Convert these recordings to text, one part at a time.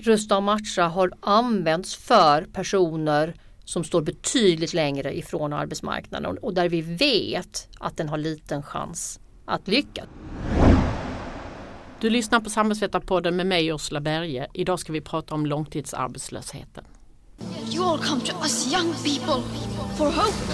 Rusta och matcha har använts för personer som står betydligt längre ifrån arbetsmarknaden och där vi vet att den har liten chans att lyckas. Du lyssnar på Samhällsvetarpodden med mig Ursula Berge. Idag ska vi prata om långtidsarbetslösheten. You all come to us young people for hope.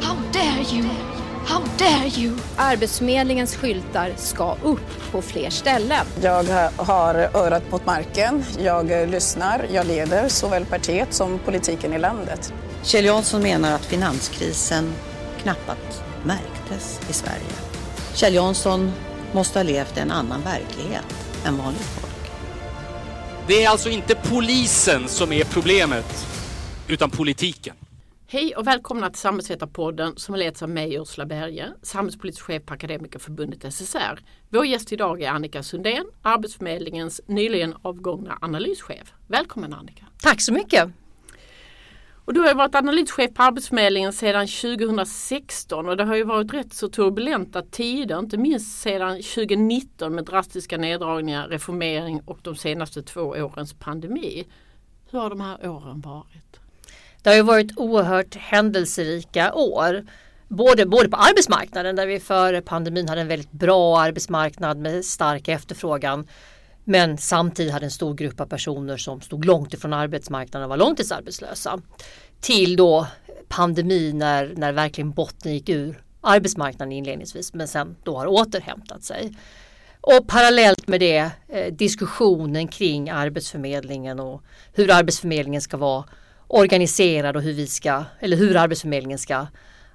How dare you? How dare you? Arbetsförmedlingens skyltar ska upp på fler ställen. Jag har örat mot marken, jag lyssnar, jag leder såväl partiet som politiken i landet. Kjell Jansson menar att finanskrisen knappast märktes i Sverige. Kjell Jansson måste ha levt i en annan verklighet än vanligt folk. Det är alltså inte polisen som är problemet, utan politiken. Hej och välkomna till Samhällsvetarpodden som leds av mig Ursula Berge, samhällspolitisk chef på Akademikerförbundet SSR. Vår gäst idag är Annika Sundén, Arbetsförmedlingens nyligen avgångna analyschef. Välkommen Annika! Tack så mycket! Och du har varit analyschef på Arbetsförmedlingen sedan 2016 och det har ju varit rätt så turbulenta tider, inte minst sedan 2019 med drastiska neddragningar, reformering och de senaste två årens pandemi. Hur har de här åren varit? Det har ju varit oerhört händelserika år. Både, både på arbetsmarknaden där vi före pandemin hade en väldigt bra arbetsmarknad med stark efterfrågan. Men samtidigt hade en stor grupp av personer som stod långt ifrån arbetsmarknaden och var långtidsarbetslösa. Till då pandemin när, när verkligen botten gick ur arbetsmarknaden inledningsvis men sen då har återhämtat sig. Och parallellt med det eh, diskussionen kring Arbetsförmedlingen och hur Arbetsförmedlingen ska vara organiserad och hur vi ska, eller hur Arbetsförmedlingen ska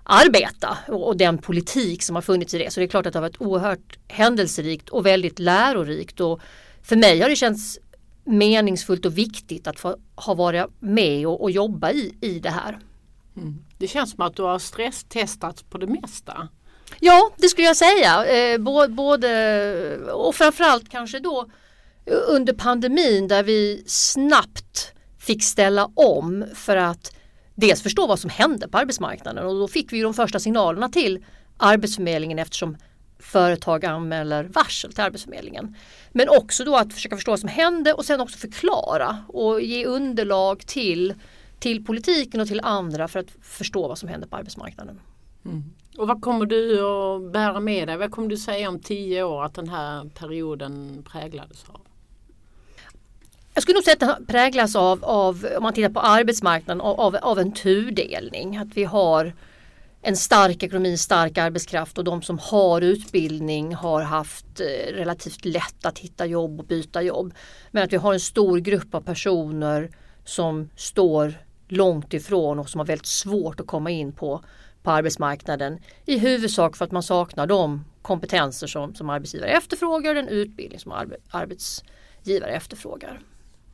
arbeta och, och den politik som har funnits i det. Så det är klart att det har varit oerhört händelserikt och väldigt lärorikt och för mig har det känts meningsfullt och viktigt att få ha varit med och, och jobba i, i det här. Mm. Det känns som att du har stresstestats på det mesta. Ja, det skulle jag säga. Eh, både och framförallt kanske då under pandemin där vi snabbt fick ställa om för att dels förstå vad som hände på arbetsmarknaden och då fick vi de första signalerna till Arbetsförmedlingen eftersom företag anmäler varsel till Arbetsförmedlingen. Men också då att försöka förstå vad som hände och sen också förklara och ge underlag till, till politiken och till andra för att förstå vad som händer på arbetsmarknaden. Mm. Och vad kommer du att bära med dig? Vad kommer du säga om tio år att den här perioden präglades av? Jag skulle nog säga att det präglas av, av om man tittar på arbetsmarknaden, av, av en tudelning. Att vi har en stark ekonomi, stark arbetskraft och de som har utbildning har haft eh, relativt lätt att hitta jobb och byta jobb. Men att vi har en stor grupp av personer som står långt ifrån och som har väldigt svårt att komma in på, på arbetsmarknaden. I huvudsak för att man saknar de kompetenser som, som arbetsgivare efterfrågar och den utbildning som arbetsgivare efterfrågar.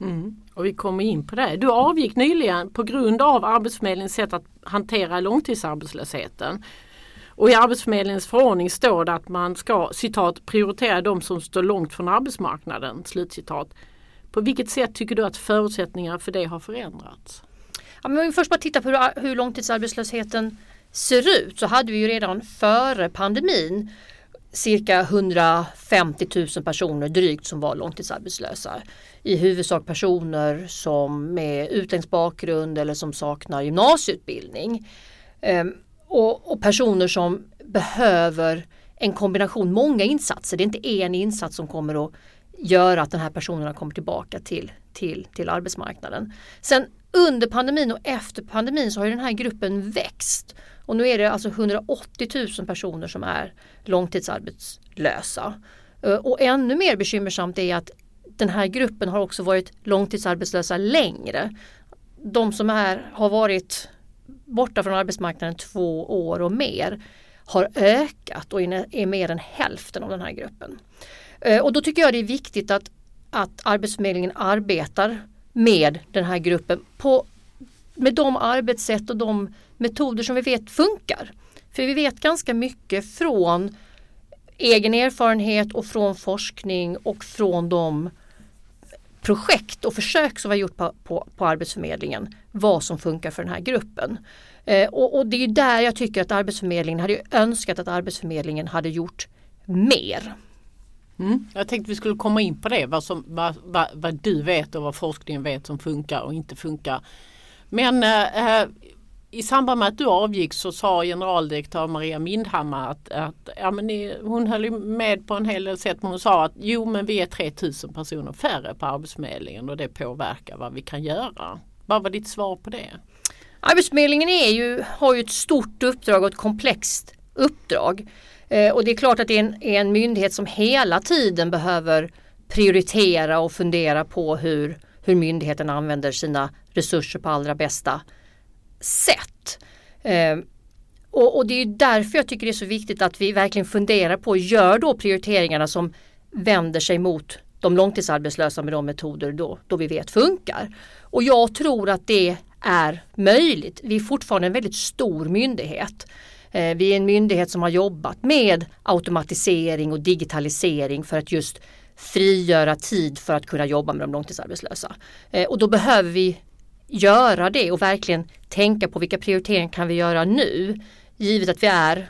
Mm. Och vi kommer in på det. Du avgick nyligen på grund av Arbetsförmedlingens sätt att hantera långtidsarbetslösheten. Och i Arbetsförmedlingens förordning står det att man ska citat prioritera de som står långt från arbetsmarknaden. Slutcitat. På vilket sätt tycker du att förutsättningarna för det har förändrats? Ja, men om vi först bara tittar på hur, hur långtidsarbetslösheten ser ut så hade vi ju redan före pandemin cirka 150 000 personer drygt som var långtidsarbetslösa. I huvudsak personer som med utländsk bakgrund eller som saknar gymnasieutbildning. Ehm, och, och, personer som behöver en kombination, många insatser. Det är inte en insats som kommer att göra att den här personerna kommer tillbaka till, till, till arbetsmarknaden. Sen under pandemin och efter pandemin så har den här gruppen växt. Och nu är det alltså 180 000 personer som är långtidsarbetslösa. Eh, och ännu mer bekymmersamt är att den här gruppen har också varit långtidsarbetslösa längre. De som är, har varit borta från arbetsmarknaden två år och mer har ökat och är mer än hälften av den här gruppen. Eh, och då tycker jag det är viktigt att, att Arbetsförmedlingen arbetar med den här gruppen på, med de arbetssätt och de metoder som vi vet funkar. För vi vet ganska mycket från egen erfarenhet och från forskning och från de projekt och försök som vi har gjort på, på, på Arbetsförmedlingen vad som funkar för den här gruppen. Eh, och, och, det är där jag tycker att Arbetsförmedlingen hade önskat att Arbetsförmedlingen hade gjort mer. Mm. Jag tänkte vi skulle komma in på det, vad, som, vad, vad, vad du vet och vad forskningen vet som funkar och inte funkar. Men eh, eh, i samband med att du avgick så sa generaldirektör Maria Mindhammar att, att ja, men ni, hon höll med på en hel del sätt men hon sa att jo men vi är 3000 personer färre på Arbetsförmedlingen och det påverkar vad vi kan göra. Vad var ditt svar på det? Arbetsförmedlingen är ju, har ju ett stort uppdrag och ett komplext uppdrag. Eh, och det är klart att det är en, är en myndighet som hela tiden behöver prioritera och fundera på hur, hur myndigheten använder sina resurser på allra bästa sätt. Eh, och, och, det är därför jag tycker det är så viktigt att vi verkligen funderar på gör då prioriteringarna som vänder sig mot de långtidsarbetslösa med de metoder då, då vi vet funkar. Och jag tror att det är möjligt. Vi är fortfarande en väldigt stor myndighet. Eh, vi är en myndighet som har jobbat med automatisering och digitalisering för att just frigöra tid för att kunna jobba med de långtidsarbetslösa. Eh, och då behöver vi göra det och verkligen tänka på vilka prioriteringar kan vi göra nu. Givet att vi är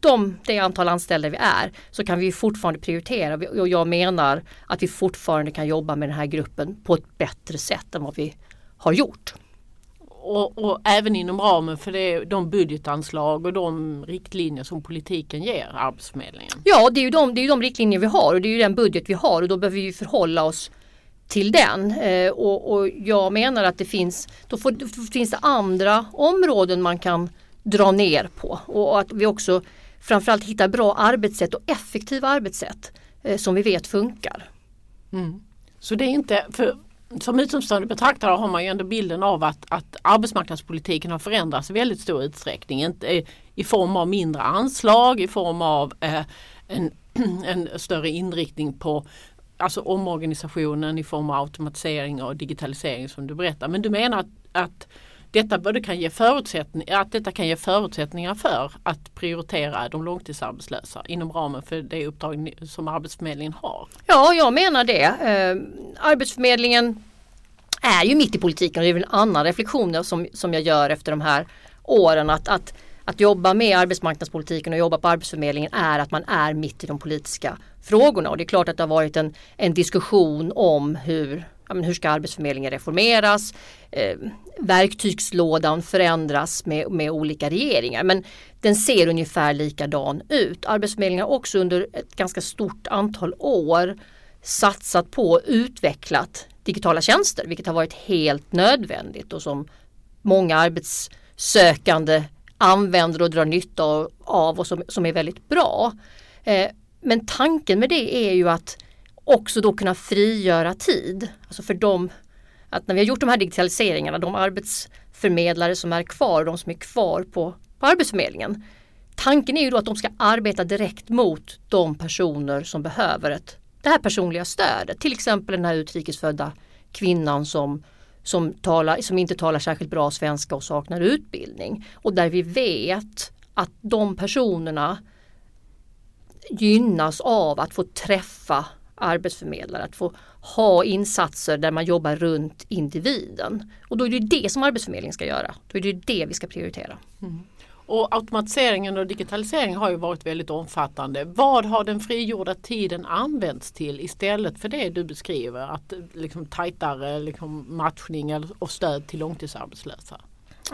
de, det antal anställda vi är så kan vi fortfarande prioritera och jag menar att vi fortfarande kan jobba med den här gruppen på ett bättre sätt än vad vi har gjort. Och, och, även inom ramen för det, de budgetanslag och de riktlinjer som politiken ger Arbetsförmedlingen? Ja, det är ju de, det är de riktlinjer vi har och det är ju den budget vi har och då behöver vi förhålla oss till den. Eh, och, och, jag menar att det finns, då, får, då finns det andra områden man kan dra ner på och att vi också framförallt hittar bra arbetssätt och effektiva arbetssätt eh, som vi vet funkar. Mm. Så det är inte, för som utomstående betraktare har man ju ändå bilden av att, att arbetsmarknadspolitiken har förändrats i väldigt stor utsträckning. Inte, eh, I form av mindre anslag, i form av eh, en, en större inriktning på alltså omorganisationen i form av automatisering och digitalisering som du berättar. Men du menar att, att detta både kan ge förutsättningar, att detta kan ge förutsättningar för att prioritera de långtidsarbetslösa inom ramen för det uppdrag som Arbetsförmedlingen har? Ja, jag menar det. Ehm, Arbetsförmedlingen är ju mitt i politiken och det är en annan reflektion som, som jag gör efter de här åren. Att, att, att jobba med arbetsmarknadspolitiken och jobba på Arbetsförmedlingen är att man är mitt i de politiska frågorna. Och det är klart att det har varit en, en diskussion om hur ja, men hur ska Arbetsförmedlingen reformeras? Eh, verktygslådan förändras med, med olika regeringar men den ser ungefär likadan ut. Arbetsförmedlingen har också under ett ganska stort antal år satsat på och utvecklat digitala tjänster vilket har varit helt nödvändigt och som många arbetssökande använder och drar nytta av och som, som är väldigt bra. Eh, men tanken med det är ju att också då kunna frigöra tid. Alltså för dem, att när vi har gjort de här digitaliseringarna, de arbetsförmedlare som är kvar, de som är kvar på, på Arbetsförmedlingen. Tanken är ju då att de ska arbeta direkt mot de personer som behöver ett, det här personliga stödet. Till exempel den här utrikesfödda kvinnan som, som, talar, som inte talar särskilt bra svenska och saknar utbildning. Och där vi vet att de personerna gynnas av att få träffa arbetsförmedlare att få ha insatser där man jobbar runt individen. Och då är det det som Arbetsförmedlingen ska göra. Då är det det vi ska prioritera. Mm. Och automatiseringen och digitaliseringen har ju varit väldigt omfattande. Vad har den frigjorda tiden använts till istället för det du beskriver? Att liksom tajtare liksom matchning och stöd till långtidsarbetslösa?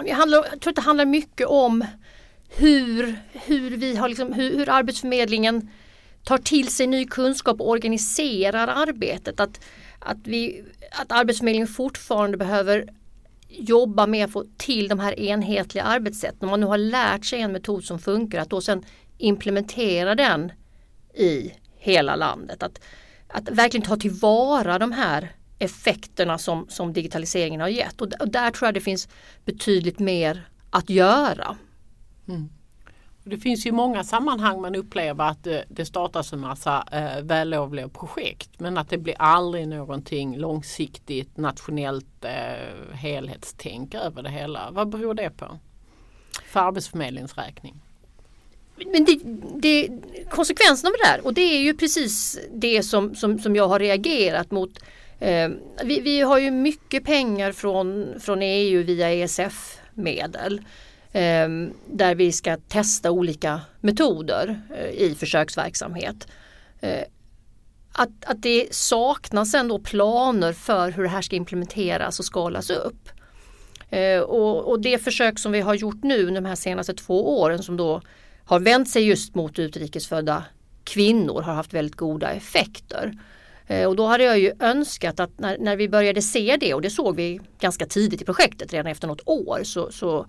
Det handlar, jag tror att det handlar mycket om hur, hur, vi har liksom, hur, hur Arbetsförmedlingen tar till sig ny kunskap och organiserar arbetet. Att, att, vi, att Arbetsförmedlingen fortfarande behöver jobba med att få till de här enhetliga arbetssätten. Om man nu har lärt sig en metod som funkar att då sen implementera den i hela landet. Att, att verkligen ta tillvara de här effekterna som, som digitaliseringen har gett. Och, och där tror jag det finns betydligt mer att göra. Mm. Det finns ju många sammanhang man upplever att det, startas en massa eh, vällovliga projekt men att det blir aldrig någonting långsiktigt nationellt eh, helhetstänk över det hela. Vad beror det på? För Arbetsförmedlingens räkning? Men det, det, konsekvensen av det där och det är ju precis det som, som, som jag har reagerat mot. Eh, vi, vi, har ju mycket pengar från, från EU via ESF-medel. Ehm, där vi ska testa olika metoder eh, i försöksverksamhet. Eh, att, att det saknas ändå planer för hur det här ska implementeras och skalas upp. Eh, och, och, det försök som vi har gjort nu de här senaste två åren som då har vänt sig just mot utrikesfödda kvinnor har haft väldigt goda effekter. Och då hade jag ju önskat att när, när, vi började se det och det såg vi ganska tidigt i projektet redan efter något år så, så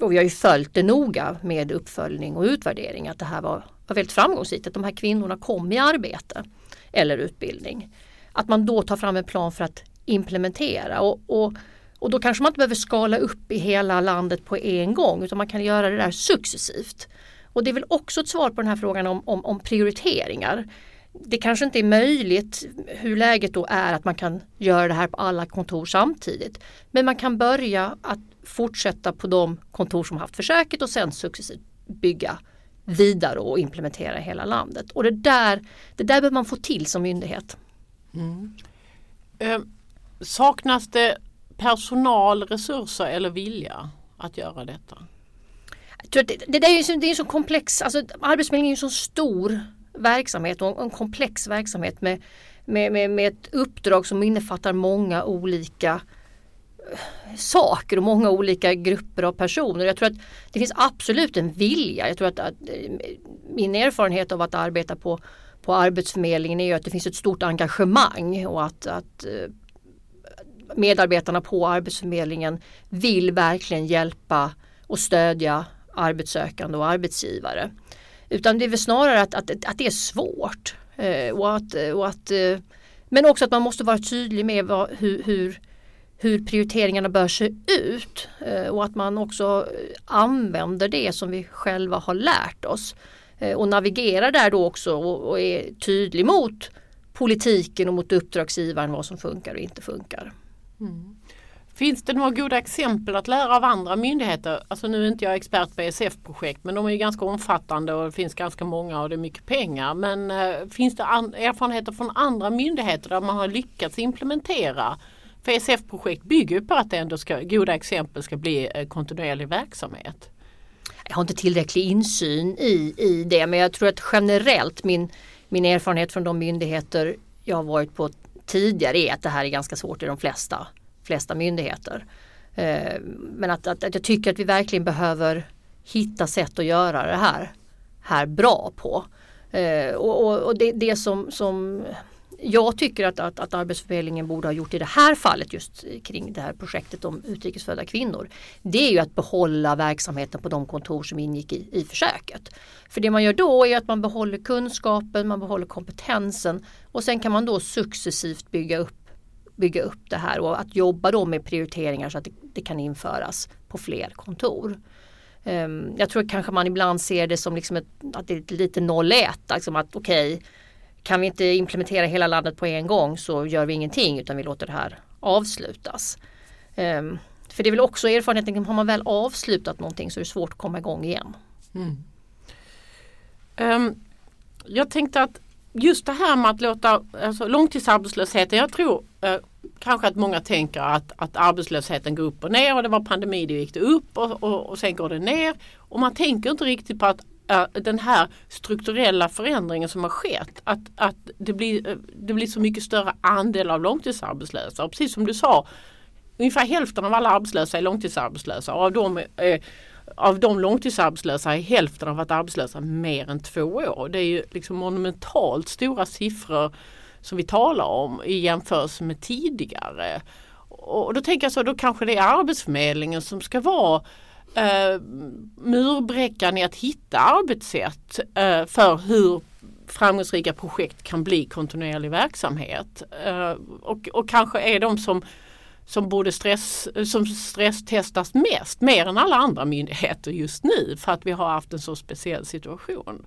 och vi har ju följt det noga med uppföljning och utvärdering att det här var, var väldigt framgångsrikt att de här kvinnorna kom i arbete eller utbildning. Att man då tar fram en plan för att implementera och, och, och då kanske man inte behöver skala upp i hela landet på en gång utan man kan göra det där successivt. Och det är väl också ett svar på den här frågan om, om, om prioriteringar. Det kanske inte är möjligt hur läget då är att man kan göra det här på alla kontor samtidigt. Men man kan börja att fortsätta på de kontor som haft försöket och sen successivt bygga vidare och implementera i hela landet. Och det där, det där behöver man få till som myndighet. Mm. Eh, saknas det personal, resurser eller vilja att göra detta? det, det, är så, det är så komplex, alltså Arbetsförmedlingen är en så stor verksamhet och en komplex verksamhet med, med, med, med ett uppdrag som innefattar många olika eh, saker och många olika grupper av personer. Jag tror att det finns absolut en vilja. Jag tror att, att eh, min erfarenhet av att arbeta på, på Arbetsförmedlingen är att det finns ett stort engagemang och att, att eh, medarbetarna på Arbetsförmedlingen vill verkligen hjälpa och stödja arbetssökande och arbetsgivare. Utan det är väl snarare att, att, att det är svårt. Eh, och att, och att, eh, men också att man måste vara tydlig med vad, hur, hur hur prioriteringarna bör se ut eh, och att man också använder det som vi själva har lärt oss eh, och navigerar där då också och är tydlig mot politiken och mot uppdragsgivaren vad som funkar och inte funkar. Mm. Finns det några goda exempel att lära av andra myndigheter? Alltså nu är inte jag expert på ESF-projekt men de är ganska omfattande och det finns ganska många och det är mycket pengar. Men eh, finns det erfarenheter från andra myndigheter där man har lyckats implementera för ESF-projekt bygger på att det ändå ska, goda exempel ska bli eh, kontinuerlig verksamhet. Jag har inte tillräcklig insyn i, i det men jag tror att generellt min, min erfarenhet från de myndigheter jag har varit på tidigare är att det här är ganska svårt i de flesta, flesta myndigheter. Eh, men att, att, att jag tycker att vi verkligen behöver hitta sätt att göra det här, här bra på. Eh, och, och, och det, det som, som jag tycker att, att, att Arbetsförmedlingen borde ha gjort i det här fallet just kring det här projektet om utrikesfödda kvinnor. Det är ju att behålla verksamheten på de kontor som ingick i, i försöket. För det man gör då är att man behåller kunskapen, man behåller kompetensen och sen kan man då successivt bygga upp bygga upp det här och att jobba då med prioriteringar så att det, det kan införas på fler kontor. Um, jag tror kanske man ibland ser det som liksom ett, att det är lite 0-1, liksom att okej okay, kan vi inte implementera hela landet på en gång så gör vi ingenting utan vi låter det här avslutas. Um, för det är väl också erfarenheten, har man väl avslutat någonting så är det svårt att komma igång igen. Mm. Um, jag tänkte att just det här med att låta alltså, långtidsarbetslösheten, jag tror eh, kanske att många tänker att, att arbetslösheten går upp och ner och det var pandemi, det gick det upp och, och, och sen går det ner. Och man tänker inte riktigt på att äh, den här strukturella förändringen som har skett. Att, att det, blir, äh, det blir så mycket större andel av långtidsarbetslösa. Och precis som du sa, ungefär hälften av alla arbetslösa är långtidsarbetslösa. Och av dem, eh, av de långtidsarbetslösa är hälften av varit arbetslösa mer än två år. Det är ju liksom monumentalt stora siffror som vi talar om i jämförelse med tidigare. Och då tänker jag så, då kanske det är Arbetsförmedlingen som ska vara eh, murbräckan i att hitta arbetssätt eh, för hur framgångsrika projekt kan bli kontinuerlig verksamhet. Eh, och, och kanske är de som som borde stress, som stresstestas mest, mer än alla andra myndigheter just nu för att vi har haft en så speciell situation.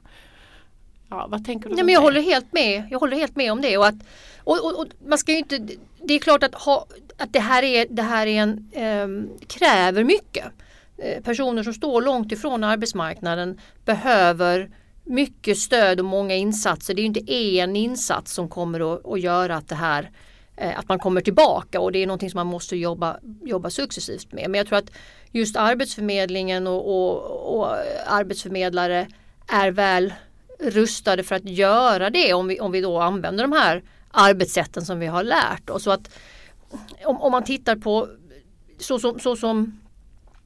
Ja, vad tänker du? Nej, men jag, håller helt med. jag håller helt med om det. Och att, och, och, och man ska inte, det är klart att, ha, att det här, är, det här är en, eh, kräver mycket. Eh, personer som står långt ifrån arbetsmarknaden behöver mycket stöd och många insatser. Det är inte en insats som kommer att, att göra att det här eh, att man kommer tillbaka och det är någonting som man måste jobba, jobba successivt med. Men jag tror att just Arbetsförmedlingen och, och, och arbetsförmedlare är väl rustade för att göra det om vi, om vi då använder de här arbetssätten som vi har lärt oss. Så att om, om man tittar på så som, så som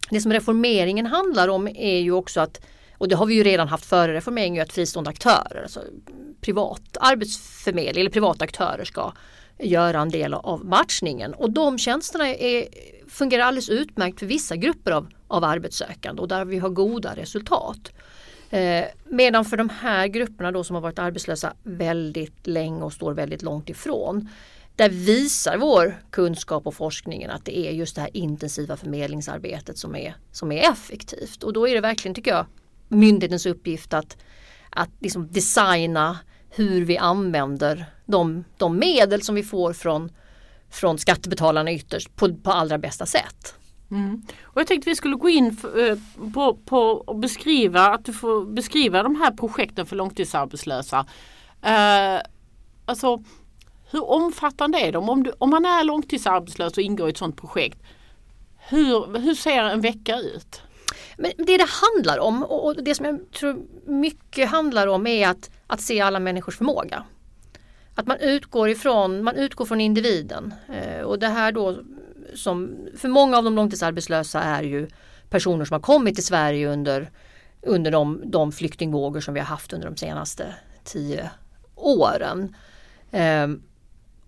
det som reformeringen handlar om är ju också att och det har vi ju redan haft före reformeringen, att fristående aktörer, alltså privat arbetsförmedling eller privata aktörer ska göra en del av matchningen. Och de tjänsterna är, fungerar alldeles utmärkt för vissa grupper av, av arbetssökande och där vi har goda resultat. Eh, medan för de här grupperna då som har varit arbetslösa väldigt länge och står väldigt långt ifrån. Där visar vår kunskap och forskningen att det är just det här intensiva förmedlingsarbetet som är, som är effektivt. Och då är det verkligen, tycker jag, myndighetens uppgift att, att liksom designa hur vi använder de, de medel som vi får från, från skattebetalarna ytterst på, på allra bästa sätt. Mm. Och jag tänkte vi skulle gå in för, eh, på, på och beskriva att du får beskriva de här projekten för långtidsarbetslösa. Eh, alltså hur omfattande är de? Om, du, om man är långtidsarbetslös och ingår i ett sådant projekt, hur, hur ser en vecka ut? Men det det handlar om och det som jag tror mycket handlar om är att, att se alla människors förmåga. Att man utgår ifrån, man utgår från individen. Eh, och det här då som för många av de långtidsarbetslösa är ju personer som har kommit till Sverige under, under de, de flyktingvågor som vi har haft under de senaste tio åren. Ehm,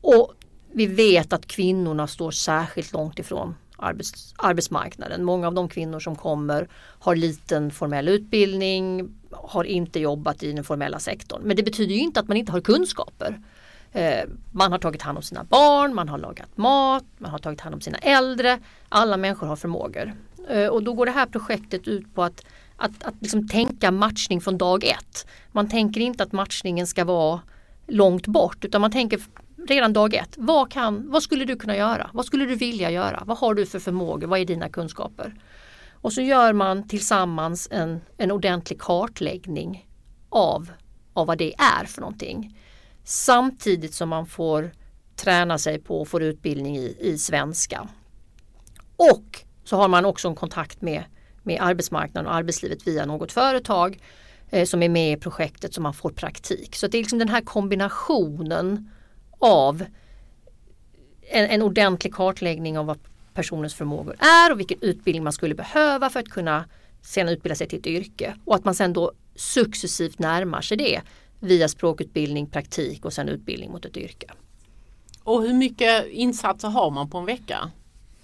och vi vet att kvinnorna står särskilt långt ifrån arbets, arbetsmarknaden. Många av de kvinnor som kommer har liten formell utbildning, har inte jobbat i den formella sektorn. Men det betyder ju inte att man inte har kunskaper. Eh, man har tagit hand om sina barn, man har lagat mat, man har tagit hand om sina äldre. Alla människor har förmågor. Eh, och då går det här projektet ut på att, att, att liksom tänka matchning från dag ett. Man tänker inte att matchningen ska vara långt bort utan man tänker redan dag ett. Vad, kan, vad skulle du kunna göra? Vad skulle du vilja göra? Vad har du för förmågor? Vad är dina kunskaper? Och så gör man tillsammans en, en ordentlig kartläggning av, av vad det är för någonting. Samtidigt som man får träna sig på och får utbildning i, i svenska. Och så har man också en kontakt med, med arbetsmarknaden och arbetslivet via något företag eh, som är med i projektet så man får praktik. Så det är liksom den här kombinationen av en, en ordentlig kartläggning av vad personens förmågor är och vilken utbildning man skulle behöva för att kunna sen utbilda sig till ett yrke. Och att man sen då successivt närmar sig det via språkutbildning, praktik och sen utbildning mot ett yrke. Och hur mycket insatser har man på en vecka?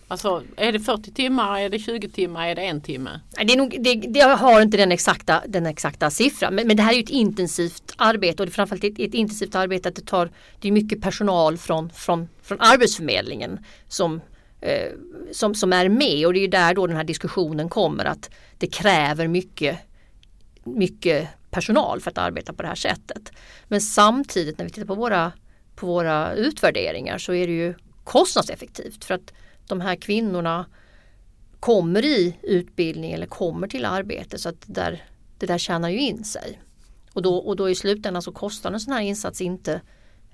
Alltså är det 40 timmar, är det 20 timmar, är det en timme? Det, är nog, det, det har inte den exakta, den exakta siffran men, men det här är ett intensivt arbete och det är framförallt ett, ett intensivt arbete att det tar Det är mycket personal från, från, från Arbetsförmedlingen som, eh, som, som är med och det är där då den här diskussionen kommer att det kräver mycket, mycket personal för att arbeta på det här sättet. Men samtidigt när vi tittar på våra, på våra utvärderingar så är det ju kostnadseffektivt för att de här kvinnorna kommer i utbildning eller kommer till arbete så att det där, det där tjänar ju in sig. Och då, och då i slutändan så kostar en sån här insats inte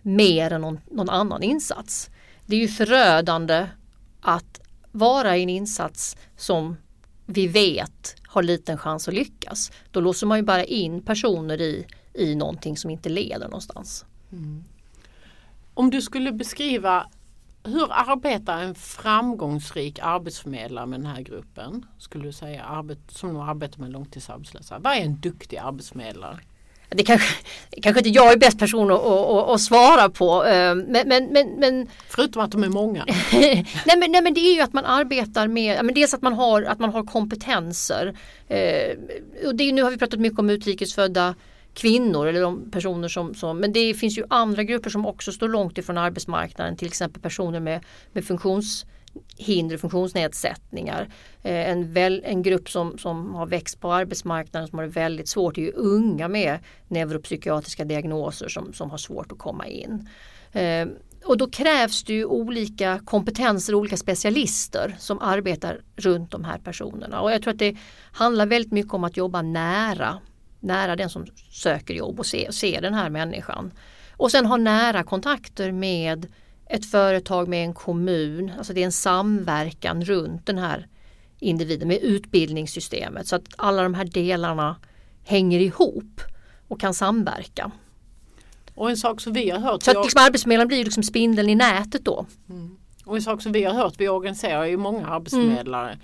mer än någon, någon annan insats. Det är ju förödande att vara i en insats som vi vet har liten chans att lyckas. Då låser man ju bara in personer i, i någonting som inte leder någonstans. Mm. Om du skulle beskriva hur arbetar en framgångsrik arbetsförmedlare med den här gruppen? Skulle du säga arbet, som arbetar med långtidsarbetslösa. Vad är en duktig arbetsförmedlare? Det kanske, kanske inte jag är bäst person att, att, att svara på. Eh, men, men, men, men, Förutom att de är många. nej, men, nej men det är ju att man arbetar med, men dels att man har, att man har kompetenser. Eh, och det, nu har vi pratat mycket om utrikesfödda kvinnor eller de personer som, som, men det finns ju andra grupper som också står långt ifrån arbetsmarknaden, till exempel personer med, med hinder och funktionsnedsättningar. Eh, en, väl, en grupp som, som har växt på arbetsmarknaden som har det väldigt svårt är ju unga med neuropsykiatriska diagnoser som, som har svårt att komma in. Eh, och då krävs det ju olika kompetenser, olika specialister som arbetar runt de här personerna. Och jag tror att det handlar väldigt mycket om att jobba nära nära den som söker jobb och se, se den här människan. Och sen ha nära kontakter med ett företag, med en kommun. Alltså det är en samverkan runt den här individen med utbildningssystemet så att alla de här delarna hänger ihop. och kan samverka. Och en sak som vi har hört. Så att liksom Arbetsförmedlaren blir liksom spindeln i nätet då. Och en sak som vi har hört, vi organiserar ju många arbetsförmedlare,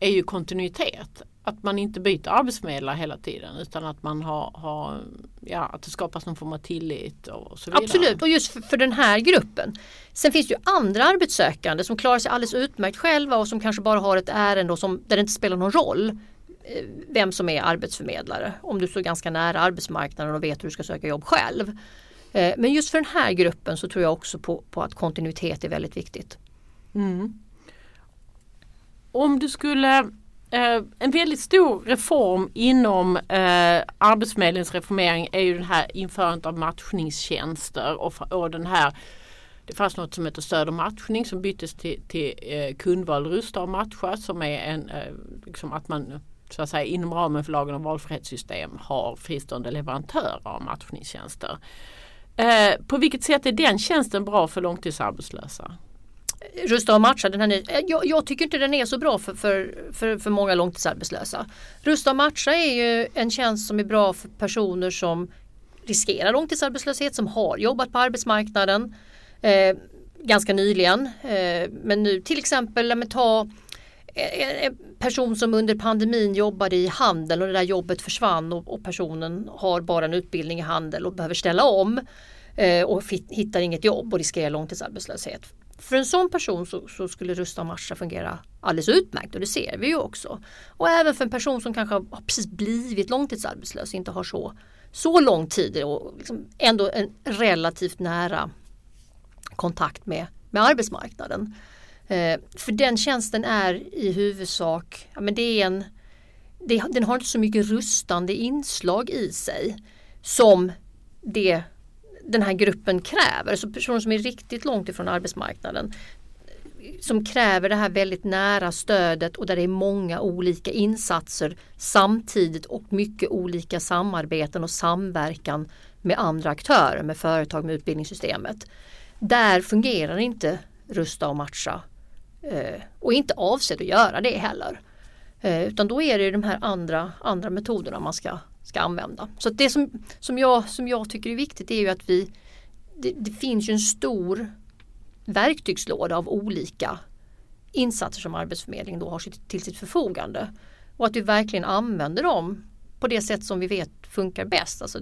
är ju kontinuitet. Att man inte byter arbetsförmedlare hela tiden utan att man har, har ja, att det skapas någon form av tillit och så vidare. Absolut, och just för, för den här gruppen. Sen finns det ju andra arbetssökande som klarar sig alldeles utmärkt själva och som kanske bara har ett ärende som, där det inte spelar någon roll eh, vem som är arbetsförmedlare. Om du står ganska nära arbetsmarknaden och vet hur du ska söka jobb själv. Eh, Men just för den här gruppen så tror jag också på, på att kontinuitet är väldigt viktigt. Mm. Om du skulle Eh, en väldigt stor reform inom eh, Arbetsförmedlingens reformering är ju den här införandet av matchningstjänster och, och den här det fanns något som heter stöd och matchning som byttes till, till eh, kundval rusta och matcha som är en, eh, liksom att man så att säga, inom ramen för lagen om valfrihetssystem har fristående leverantörer av matchningstjänster. Eh, på vilket sätt är den tjänsten bra för långtidsarbetslösa? Rusta och matcha, den här ny, eh, jag, jag tycker inte den är så bra för, för, för, för många långtidsarbetslösa. Rusta och matcha är ju en tjänst som är bra för personer som riskerar långtidsarbetslöshet, som har jobbat på arbetsmarknaden eh, ganska nyligen. Eh, men nu till exempel, ja, men ta eh, eh, en person som under pandemin jobbade i handel och det där jobbet försvann och, och personen har bara en utbildning i handel och behöver ställa om eh, och hittar inget jobb och riskerar långtidsarbetslöshet. För en sån person så, så skulle Rusta och matcha fungera alldeles utmärkt och det ser vi ju också. Och även för en person som kanske har precis blivit långtidsarbetslös, inte har så, så lång tid och liksom ändå en relativt nära kontakt med, med arbetsmarknaden. Eh, för den tjänsten är i huvudsak, ja, men det är en, det, den har inte så mycket rustande inslag i sig som det den här gruppen kräver. Så personer som är riktigt långt ifrån arbetsmarknaden som kräver det här väldigt nära stödet och där det är många olika insatser samtidigt och mycket olika samarbeten och samverkan med andra aktörer, med företag, med utbildningssystemet. Där fungerar inte rusta och matcha eh, och inte avsedd att göra det heller. Eh, utan då är det de här andra, andra metoderna man ska, ska använda. Så det som, som, jag, som jag tycker är viktigt är ju att vi det, det finns ju en stor verktygslåda av olika insatser som Arbetsförmedlingen då har sitt, till sitt förfogande. Och att vi verkligen använder dem på det sätt som vi vet funkar bäst. Alltså,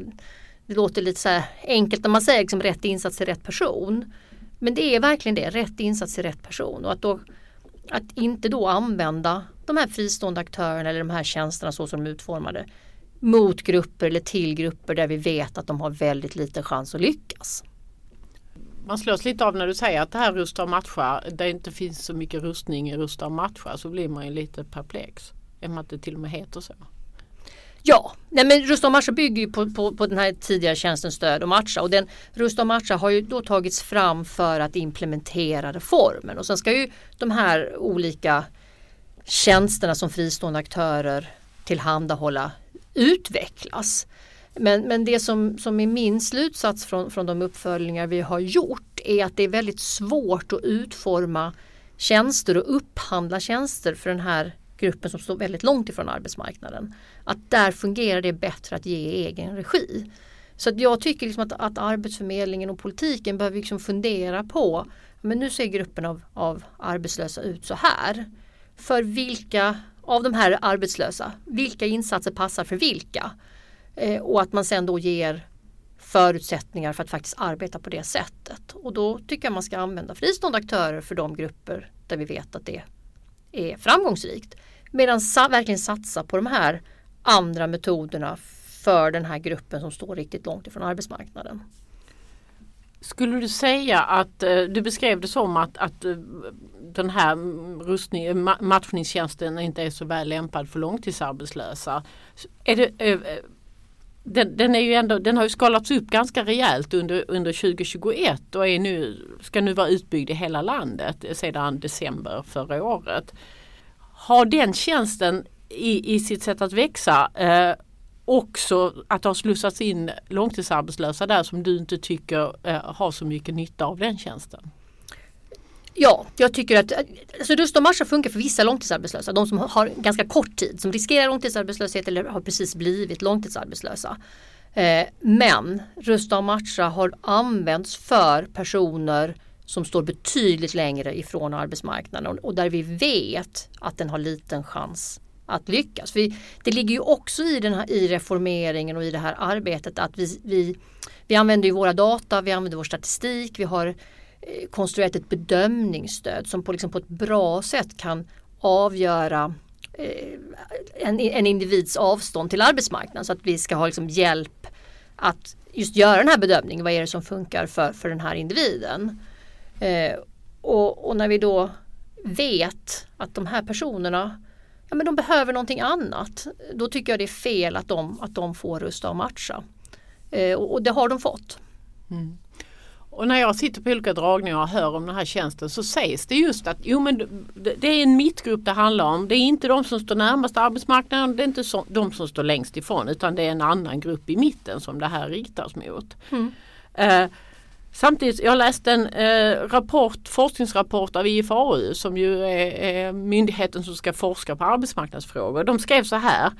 det låter lite så här enkelt när man säger liksom rätt insats till rätt person. Men det är verkligen det, rätt insats till rätt person. Och att, då, att inte då använda de här fristående aktörerna eller de här tjänsterna så som de är utformade mot grupper eller till grupper där vi vet att de har väldigt liten chans att lyckas. Man slås lite av när du säger att det här rusta och matcha, där det inte finns så mycket rustning i rusta och matcha så blir man ju lite perplex. Med att det till och med heter så. Ja, nej men Rusta och matcha bygger ju på, på, på den här tidigare tjänsten Stöd och matcha och den Rusta och matcha har ju då tagits fram för att implementera reformen och sen ska ju de här olika tjänsterna som fristående aktörer tillhandahålla utvecklas. Men, men det som, som är min slutsats från, från de uppföljningar vi har gjort är att det är väldigt svårt att utforma tjänster och upphandla tjänster för den här gruppen som står väldigt långt ifrån arbetsmarknaden. Att där fungerar det bättre att ge i egen regi. Så att jag tycker liksom att, att Arbetsförmedlingen och politiken behöver liksom fundera på men nu ser gruppen av, av arbetslösa ut så här. För vilka av de här arbetslösa, vilka insatser passar för vilka? Eh, och att man sen då ger förutsättningar för att faktiskt arbeta på det sättet. Och då tycker jag man ska använda fristående aktörer för de grupper där vi vet att det är framgångsrikt. Medan sa verkligen satsa på de här andra metoderna för den här gruppen som står riktigt långt ifrån arbetsmarknaden. Skulle du säga att eh, du beskrev det som att, att eh, den här rustning, matchningstjänsten inte är så väl lämpad för långtidsarbetslösa. Är det, eh, den, den, är ju ändå, den har ju skalats upp ganska rejält under, under 2021 och är nu, ska nu vara utbyggd i hela landet sedan december förra året. Har den tjänsten i, i sitt sätt att växa eh, också att det har slussats in långtidsarbetslösa där som du inte tycker eh, har så mycket nytta av den tjänsten? Ja, jag tycker att alltså Rusta och matcha funkar för vissa långtidsarbetslösa. De som har ganska kort tid, som riskerar långtidsarbetslöshet eller har precis blivit långtidsarbetslösa. Eh, men Rusta och matcha har använts för personer som står betydligt längre ifrån arbetsmarknaden och där vi vet att den har liten chans att lyckas. För det ligger ju också i, den här, i reformeringen och i det här arbetet att vi, vi, vi använder ju våra data, vi använder vår statistik, vi har eh, konstruerat ett bedömningsstöd som på, liksom på ett bra sätt kan avgöra eh, en, en individs avstånd till arbetsmarknaden så att vi ska ha liksom hjälp att just göra den här bedömningen. Vad är det som funkar för, för den här individen? Eh, och, och, när vi då vet att de här personerna ja, men de behöver någonting annat. Då tycker jag det är fel att de, att de får rusta och matcha. Eh, och, och, det har de fått. Mm. Och när jag sitter på olika dragningar och hör om den här tjänsten så sägs det just att jo, men det är en mittgrupp det handlar om. Det är inte de som står närmast arbetsmarknaden, det är inte så, de som står längst ifrån utan det är en annan grupp i mitten som det här riktas mot. Mm. Eh, Samtidigt, jag läste en eh, rapport, forskningsrapport av IFAU som ju är, är myndigheten som ska forska på arbetsmarknadsfrågor. De skrev så här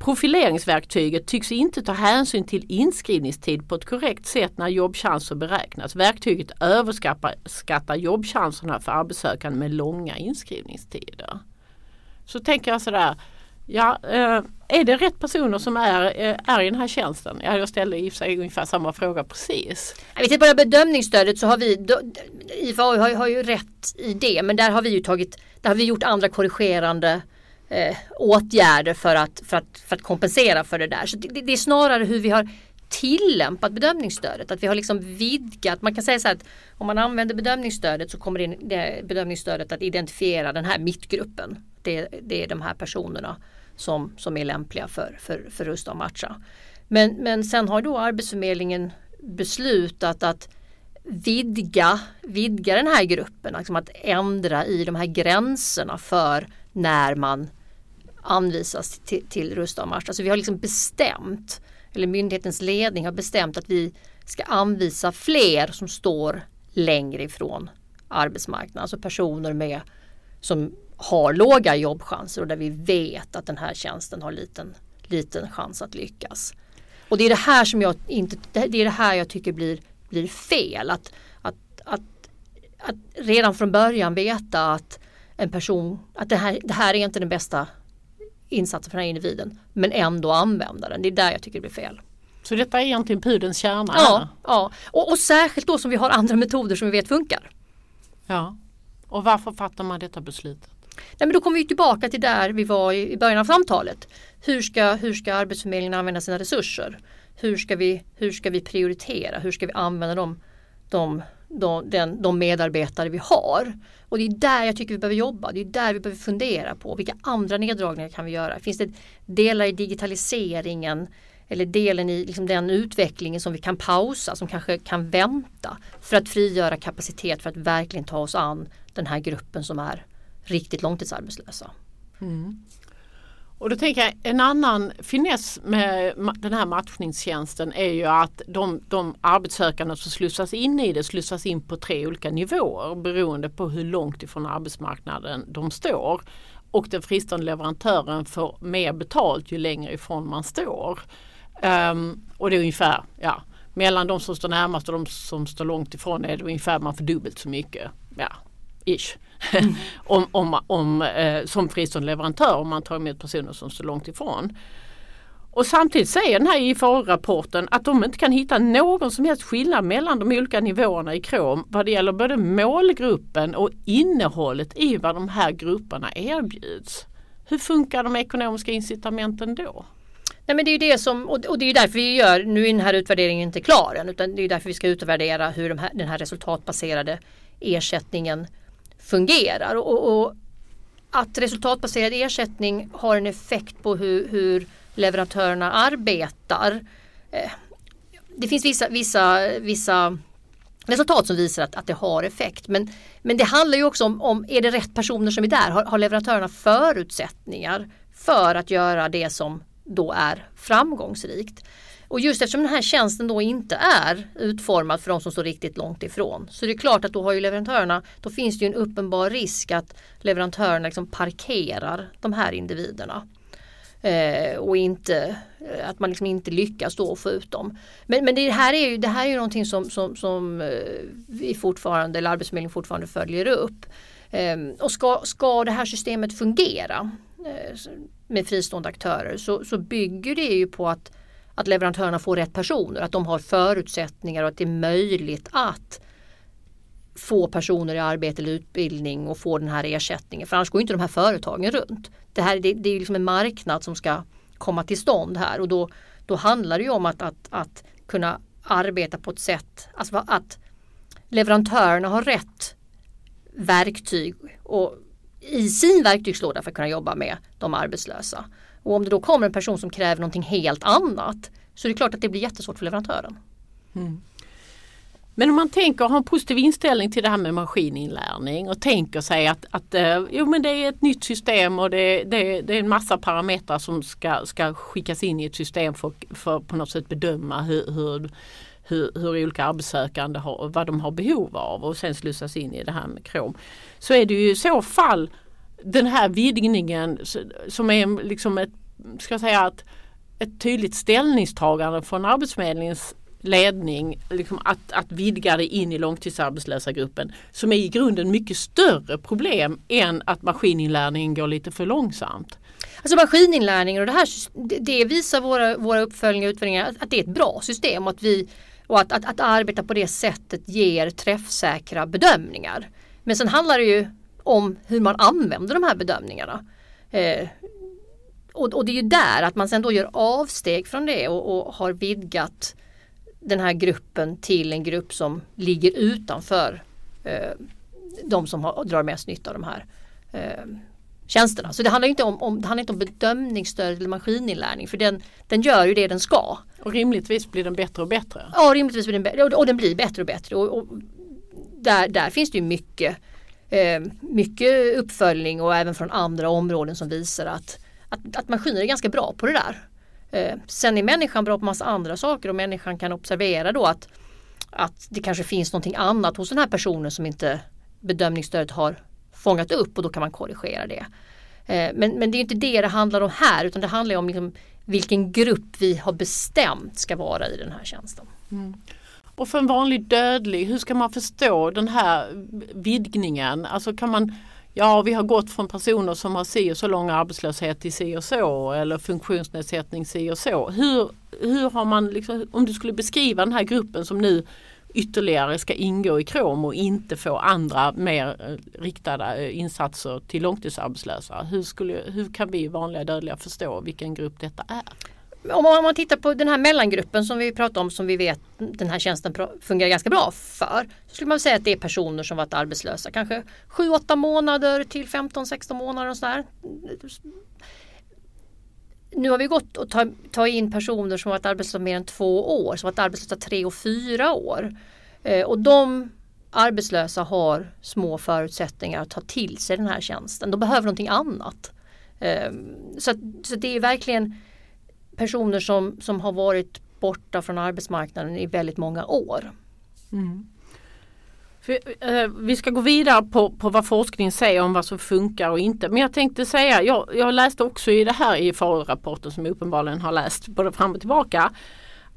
Profileringsverktyget tycks inte ta hänsyn till inskrivningstid på ett korrekt sätt när jobbchanser beräknas. Verktyget överskattar jobbchanserna för arbetssökande med långa inskrivningstider. Så tänker jag sådär, Ja, eh, är det rätt personer som är, eh, är i den här tjänsten? Ja, jag ställde i och för sig ungefär samma fråga precis. Vi tittar på bara bedömningsstödet så har vi, IFAU har, har ju rätt i det, men där har vi ju tagit, där har vi gjort andra korrigerande eh, åtgärder för att, för, att, för att kompensera för det där. Så det, det är snarare hur vi har tillämpat bedömningsstödet. Att vi har liksom vidgat, man kan säga så här att om man använder bedömningsstödet så kommer det bedömningsstödet att identifiera den här mittgruppen. Det, det är de här personerna som, som är lämpliga för, för, för Rusta och matcha. Men, men sen har då Arbetsförmedlingen beslutat att vidga, vidga den här gruppen, liksom att ändra i de här gränserna för när man anvisas till, till Rusta och matcha. Så vi har liksom bestämt, eller myndighetens ledning har bestämt att vi ska anvisa fler som står längre ifrån arbetsmarknaden. Alltså personer med som har låga jobbchanser och där vi vet att den här tjänsten har liten, liten chans att lyckas. Och det är det här som jag inte, det är det här jag tycker blir, blir fel. Att, att, att, att redan från början veta att en person, att det här, det här är inte den bästa insatsen för den här individen. Men ändå använda den. Det är där jag tycker det blir fel. Så detta är egentligen pudelns kärna? Ja, ja. Och, och särskilt då som vi har andra metoder som vi vet funkar. Ja, och varför fattar man detta beslutet? Nej, men då kommer vi tillbaka till där vi var i början av samtalet. Hur ska, hur ska Arbetsförmedlingen använda sina resurser? Hur ska vi, hur ska vi prioritera? Hur ska vi använda de, de, de, den, de medarbetare vi har? Och det är där jag tycker vi behöver jobba. Det är där vi behöver fundera på vilka andra neddragningar kan vi göra? Finns det delar i digitaliseringen eller delen i liksom den utvecklingen som vi kan pausa, som kanske kan vänta för att frigöra kapacitet för att verkligen ta oss an den här gruppen som är riktigt långtidsarbetslösa. Mm. Och då tänker jag en annan finess med den här matchningstjänsten är ju att de, de arbetssökande som slussas in i det slussas in på tre olika nivåer beroende på hur långt ifrån arbetsmarknaden de står. Och den fristående leverantören får mer betalt ju längre ifrån man står. Um, och det är ungefär, ja, mellan de som står närmast och de som står långt ifrån är det ungefär man får dubbelt så mycket. Ja, ish. Mm. om, om, om, eh, som fristående leverantör om man tar emot personer som står långt ifrån. Och samtidigt säger den här IFAU-rapporten att de inte kan hitta någon som helst skillnad mellan de olika nivåerna i KROM vad det gäller både målgruppen och innehållet i vad de här grupperna erbjuds. Hur funkar de ekonomiska incitamenten då? Nej, men det är det som, och det är därför vi gör, nu är den här utvärderingen inte klar än, utan det är därför vi ska utvärdera hur de här, den här resultatbaserade ersättningen fungerar. Och, och, att resultatbaserad ersättning har en effekt på hur, hur leverantörerna arbetar. Eh, det finns vissa, vissa, vissa resultat som visar att, att det har effekt. Men, men det handlar ju också om, om är det rätt personer som är där? Har, har leverantörerna förutsättningar för att göra det som då är framgångsrikt? Och just eftersom den här tjänsten då inte är utformad för de som står riktigt långt ifrån så det är klart att då har ju leverantörerna, då finns det ju en uppenbar risk att leverantörerna liksom parkerar de här individerna. Eh, och inte, eh, att man liksom inte lyckas då få ut dem. Men, men det här är ju, det här är ju någonting som, som, som eh, vi fortfarande, eller Arbetsförmedlingen fortfarande följer upp. Eh, och ska, ska det här systemet fungera eh, med fristående aktörer så, så bygger det ju på att, att leverantörerna får rätt personer, att de har förutsättningar och att det är möjligt att få personer i arbete eller utbildning och få den här ersättningen. För annars går inte de här företagen runt. Det, här, det, det är liksom en marknad som ska komma till stånd här och då, då handlar det ju om att, att, att kunna arbeta på ett sätt, alltså att leverantörerna har rätt verktyg och i sin verktygslåda för att kunna jobba med de arbetslösa. Och om det då kommer en person som kräver någonting helt annat så är det klart att det blir jättesvårt för leverantören. Mm. Men om man tänker ha en positiv inställning till det här med maskininlärning och tänker sig att, att eh, jo, men det är ett nytt system och det, det, det är en massa parametrar som ska, ska skickas in i ett system för, för på något sätt bedöma hur, hur, hur, hur olika arbetssökande har, vad de har behov av och sen slussas in i det här med KROM. Så är det ju i så fall den här vidgningen som är liksom ett, ska jag säga, ett, ett tydligt ställningstagande från Arbetsförmedlingens ledning liksom att, att vidga det in i långtidsarbetslösa gruppen som är i grunden mycket större problem än att maskininlärningen går lite för långsamt. Alltså maskininlärning och det här det visar våra, våra uppföljningar och utvärderingar att, att det är ett bra system och att, vi, och att, att, att arbeta på det sättet ger träffsäkra bedömningar. Men sen handlar det ju om hur man använder de här bedömningarna. Eh, och, och, det är ju där att man sen då gör avsteg från det och, och har vidgat den här gruppen till en grupp som ligger utanför eh, de som har, drar mest nytta av de här eh, tjänsterna. Så det handlar inte om, om, det handlar inte om bedömningsstöd eller maskininlärning för den, den gör ju det den ska. Och rimligtvis blir den bättre och bättre. Ja, rimligtvis blir den bättre och, och den blir bättre och bättre. Och, och där, där finns det ju mycket, Eh, mycket uppföljning och även från andra områden som visar att, att, att maskiner är ganska bra på det där. Eh, sen är människan bra på massa andra saker och människan kan observera då att, att det kanske finns någonting annat hos den här personen som inte bedömningsstödet har fångat upp och då kan man korrigera det. Eh, men, men det är inte det det handlar om här utan det handlar om liksom vilken grupp vi har bestämt ska vara i den här tjänsten. Mm. Och för en vanlig dödlig, hur ska man förstå den här vidgningen? Alltså kan man Ja, vi har gått från personer som har si och så lång arbetslöshet till si och så eller funktionsnedsättning si och så. Hur, hur har man, liksom, om du skulle beskriva den här gruppen som nu ytterligare ska ingå i KROM och inte få andra mer eh, riktade eh, insatser till långtidsarbetslösa. Hur, skulle, hur kan vi vanliga dödliga förstå vilken grupp detta är? Om man tittar på den här mellangruppen som vi pratar om som vi vet den här tjänsten fungerar ganska bra för. Så skulle man säga att det är personer som varit arbetslösa kanske 7-8 månader till 15-16 månader och sådär. Nu har vi gått och tagit in personer som varit arbetslösa mer än två år, som varit arbetslösa tre och fyra år. Eh, och de arbetslösa har små förutsättningar att ta till sig den här tjänsten. De behöver någonting annat. Ehm, så, så det är verkligen personer som, som har varit borta från arbetsmarknaden i väldigt många år. Mm. För, eh, vi ska gå vidare på, på vad forskningen säger om vad som funkar och inte. Men jag tänkte säga, jag, jag läste också i det här i FAO-rapporten som jag uppenbarligen har läst både fram och tillbaka.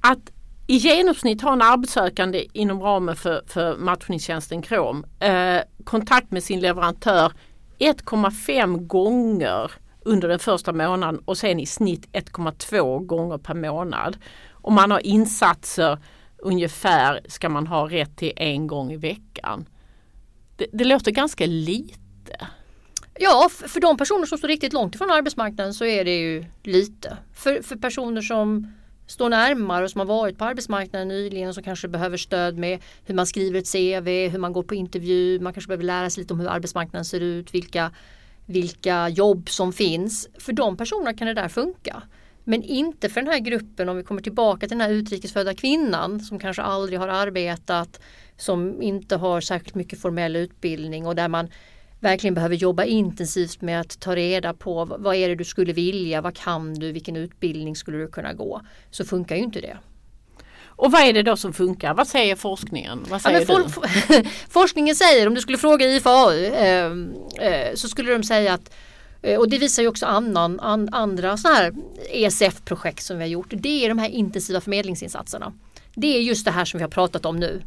Att i genomsnitt har en arbetssökande inom ramen för, för matchningstjänsten KROM eh, kontakt med sin leverantör 1,5 gånger under den första månaden och sen i snitt 1,2 gånger per månad. Om man har insatser ungefär ska man ha rätt till en gång i veckan. Det, det låter ganska lite. Ja, för de personer som står riktigt långt ifrån arbetsmarknaden så är det ju lite. För, för personer som står närmare och som har varit på arbetsmarknaden nyligen och som kanske behöver stöd med hur man skriver ett CV, hur man går på intervju, man kanske behöver lära sig lite om hur arbetsmarknaden ser ut, vilka vilka jobb som finns. För de personerna kan det där funka. Men inte för den här gruppen om vi kommer tillbaka till den här utrikesfödda kvinnan som kanske aldrig har arbetat, som inte har särskilt mycket formell utbildning och där man verkligen behöver jobba intensivt med att ta reda på vad är det du skulle vilja, vad kan du, vilken utbildning skulle du kunna gå. Så funkar ju inte det. Och vad är det då som funkar? Vad säger forskningen? Vad säger ja, for, forskningen säger, om du skulle fråga IFAU eh, eh, så skulle de säga att Eh, och det visar ju också annan, an, andra sådana här ESF-projekt som vi har gjort. Det är de här intensiva förmedlingsinsatserna. Det är just det här som vi har pratat om nu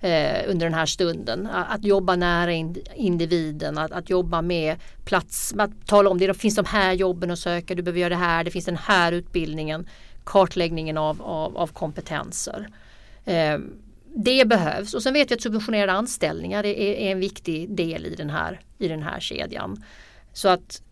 eh, under den här stunden. Att, att jobba nära in, individen, att, att, jobba med plats, att tala om det, det finns de här jobben att söka, du behöver göra det här, det finns den här utbildningen, kartläggningen av, av, av kompetenser. Eh, det behövs och sen vet vi att subventionerade anställningar är, är, en viktig del i den här, i den här kedjan. Så att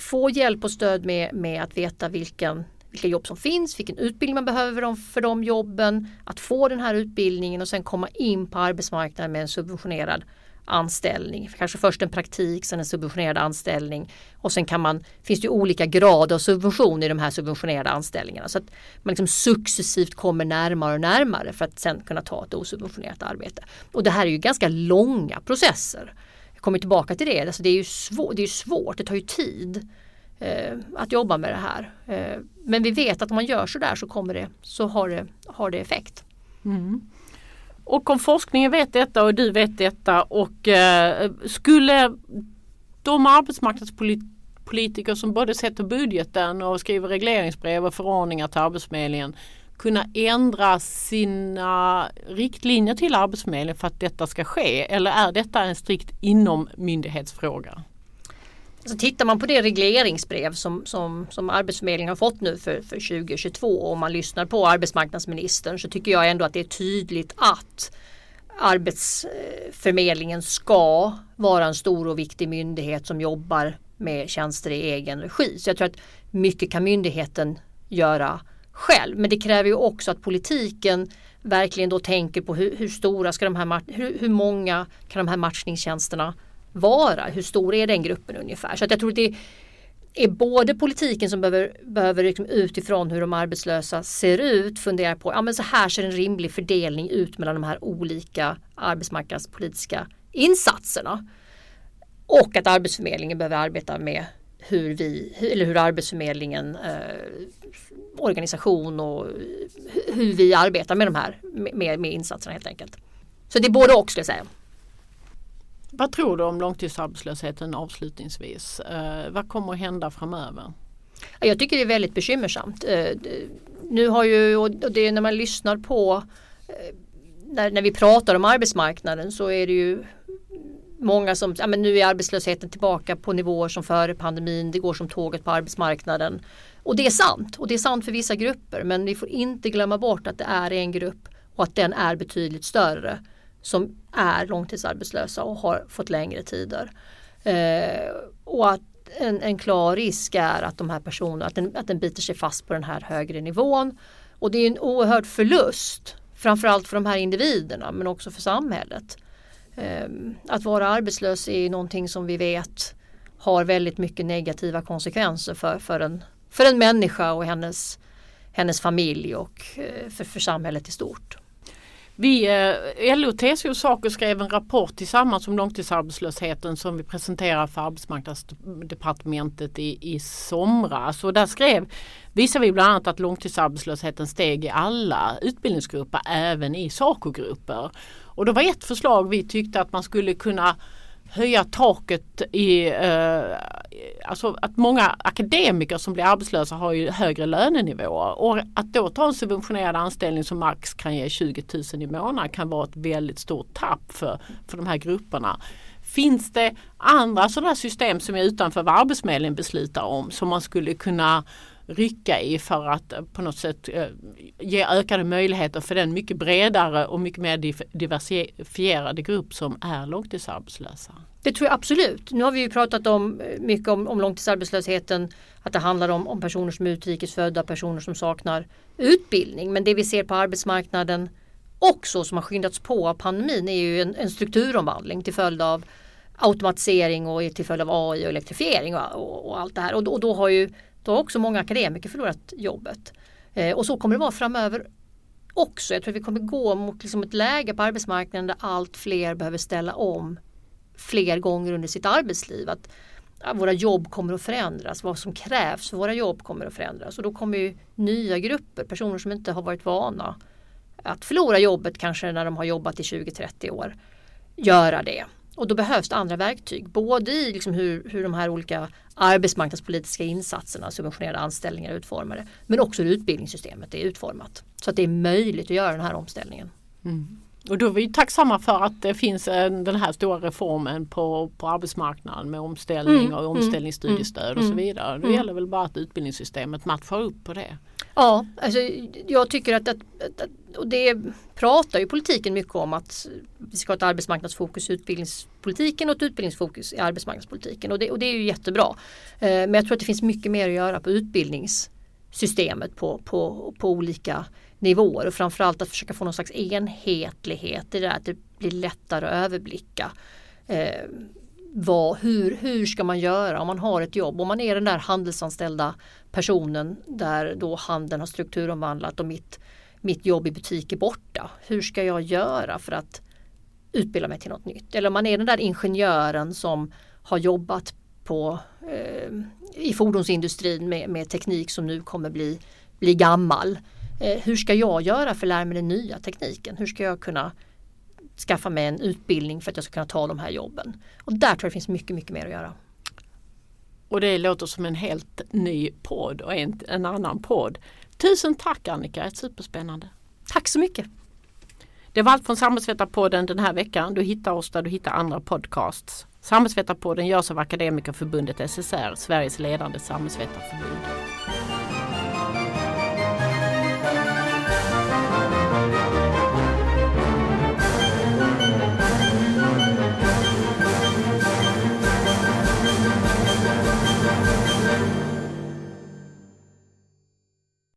få hjälp och stöd med, med att veta vilken, vilka jobb som finns, vilken utbildning man behöver för de jobben, att få den här utbildningen och sen komma in på arbetsmarknaden med en subventionerad anställning. Kanske först en praktik, sen en subventionerad anställning och sen kan man, finns det olika grader av subvention i de här subventionerade anställningarna. Så att man liksom successivt kommer närmare och närmare för att sen kunna ta ett osubventionerat arbete. Och det här är ju ganska långa processer. Jag kommer tillbaka till det, alltså det är ju svår, det är svårt, det tar ju tid eh, att jobba med det här. Eh, men vi vet att om man gör så där så, kommer det, så har, det, har det effekt. Mm. Och om forskningen vet detta och du vet detta och eh, skulle de arbetsmarknadspolitiker som både sätter budgeten och skriver regleringsbrev och förordningar till Arbetsförmedlingen kunna ändra sina riktlinjer till Arbetsförmedlingen för att detta ska ske? Eller är detta en strikt inom myndighetsfråga? Så tittar man på det regleringsbrev som, som, som Arbetsförmedlingen har fått nu för, för 2022 och om man lyssnar på arbetsmarknadsministern så tycker jag ändå att det är tydligt att Arbetsförmedlingen ska vara en stor och viktig myndighet som jobbar med tjänster i egen regi. Så jag tror att mycket kan myndigheten göra själv. Men det kräver ju också att politiken verkligen då tänker på hur, hur stora ska de här, hur, hur många kan de här matchningstjänsterna vara? Hur stor är den gruppen ungefär? Så att jag tror att det är både politiken som behöver, behöver liksom utifrån hur de arbetslösa ser ut fundera på, ja men så här ser en rimlig fördelning ut mellan de här olika arbetsmarknadspolitiska insatserna. Och att Arbetsförmedlingen behöver arbeta med hur vi, eller hur Arbetsförmedlingen eh, organisation och hur vi arbetar med de här med, med insatserna helt enkelt. Så det är både och skulle jag säga. Vad tror du om långtidsarbetslösheten avslutningsvis? Eh, vad kommer att hända framöver? Jag tycker det är väldigt bekymmersamt. Eh, nu har ju, och det är när man lyssnar på eh, när, när vi pratar om arbetsmarknaden så är det ju många som, ja men nu är arbetslösheten tillbaka på nivåer som före pandemin, det går som tåget på arbetsmarknaden. Och det är sant och det är sant för vissa grupper men vi får inte glömma bort att det är en grupp och att den är betydligt större som är långtidsarbetslösa och har fått längre tider. Eh, och att en, en, klar risk är att de här personerna, att den, att den biter sig fast på den här högre nivån. Och det är en oerhörd förlust, framförallt för de här individerna men också för samhället. Eh, att vara arbetslös är någonting som vi vet har väldigt mycket negativa konsekvenser för, för, en, för en människa och hennes, hennes familj och eh, för, för samhället i stort. Vi, eh, LO, TCO och Saco skrev en rapport tillsammans om långtidsarbetslösheten som vi presenterade för arbetsmarknadsdepartementet i, i somras. Och där skrev, visar vi bland annat att långtidsarbetslösheten steg i alla utbildningsgrupper, även i SACO-grupper. Och det var ett förslag vi tyckte att man skulle kunna höja taket i, eh, alltså att många akademiker som blir arbetslösa har ju högre lönenivåer och att då ta en subventionerad anställning som max kan ge 20 000 i månaden kan vara ett väldigt stort tapp för, för de här grupperna. Finns det andra sådana system som är utanför vad Arbetsförmedlingen beslutar om som man skulle kunna rycka i för att eh, på något sätt eh, ge ökade möjligheter för den mycket bredare och mycket mer diversifierade grupp som är långtidsarbetslösa. Det tror jag absolut. Nu har vi ju pratat om eh, mycket om, om långtidsarbetslösheten. Att det handlar om, om personer som är utrikesfödda, personer som saknar utbildning. Men det vi ser på arbetsmarknaden också som har skyndats på av pandemin är ju en, en strukturomvandling till följd av automatisering och till följd av AI och elektrifiering och, och, och allt det här. Och, och då har ju då har också många akademiker förlorat jobbet. Eh, och så kommer det vara framöver också. Jag tror att vi kommer gå mot liksom ett läge på arbetsmarknaden där allt fler behöver ställa om fler gånger under sitt arbetsliv. Att våra jobb kommer att förändras, vad som krävs för våra jobb kommer att förändras. Och då kommer ju nya grupper, personer som inte har varit vana att förlora jobbet kanske när de har jobbat i 20-30 år, göra det. Och då behövs det andra verktyg. Både i liksom hur, hur de här olika arbetsmarknadspolitiska insatserna, subventionerade anställningar är utformade. Men också hur utbildningssystemet är utformat. Så att det är möjligt att göra den här omställningen. Mm. Och då är vi tacksamma för att det finns en, den här stora reformen på, på arbetsmarknaden med omställning Mm, och mm, omställningsstudiestöd mm, och så mm, vidare. Det mm. gäller väl bara att utbildningssystemet matchar upp på det. Ja, alltså, jag tycker att, att, att och det pratar ju politiken mycket om att vi ska ha ett arbetsmarknadsfokus i utbildningspolitiken och ett utbildningsfokus i arbetsmarknadspolitiken och det, och det är ju jättebra. Eh, men jag tror att det finns mycket mer att göra på utbildningssystemet på, på, på olika nivåer och framförallt att försöka få någon slags enhetlighet i det där att det blir lättare att överblicka. Eh, vad, hur, hur ska man göra om man har ett jobb? Om man är den där handelsanställda personen där då handeln har strukturomvandlat och mitt, mitt jobb i butik är borta. Hur ska jag göra för att utbilda mig till något nytt? Eller om man är den där ingenjören som har jobbat på, eh, i fordonsindustrin med, med teknik som nu kommer bli, bli gammal. Eh, hur ska jag göra för att lära mig den nya tekniken? Hur ska jag kunna skaffa mig en utbildning för att jag ska kunna ta de här jobben? Och där tror jag det finns mycket, mycket mer att göra. Och det låter som en helt ny podd och en, en annan podd. Tusen tack Annika, ett superspännande. Tack så mycket! Det var allt från Samhällsvetarpodden den här veckan. Du hittar oss där du hittar andra podcasts. Samhällsvetarpodden görs av Akademikerförbundet SSR, Sveriges ledande samhällsvetarförbund.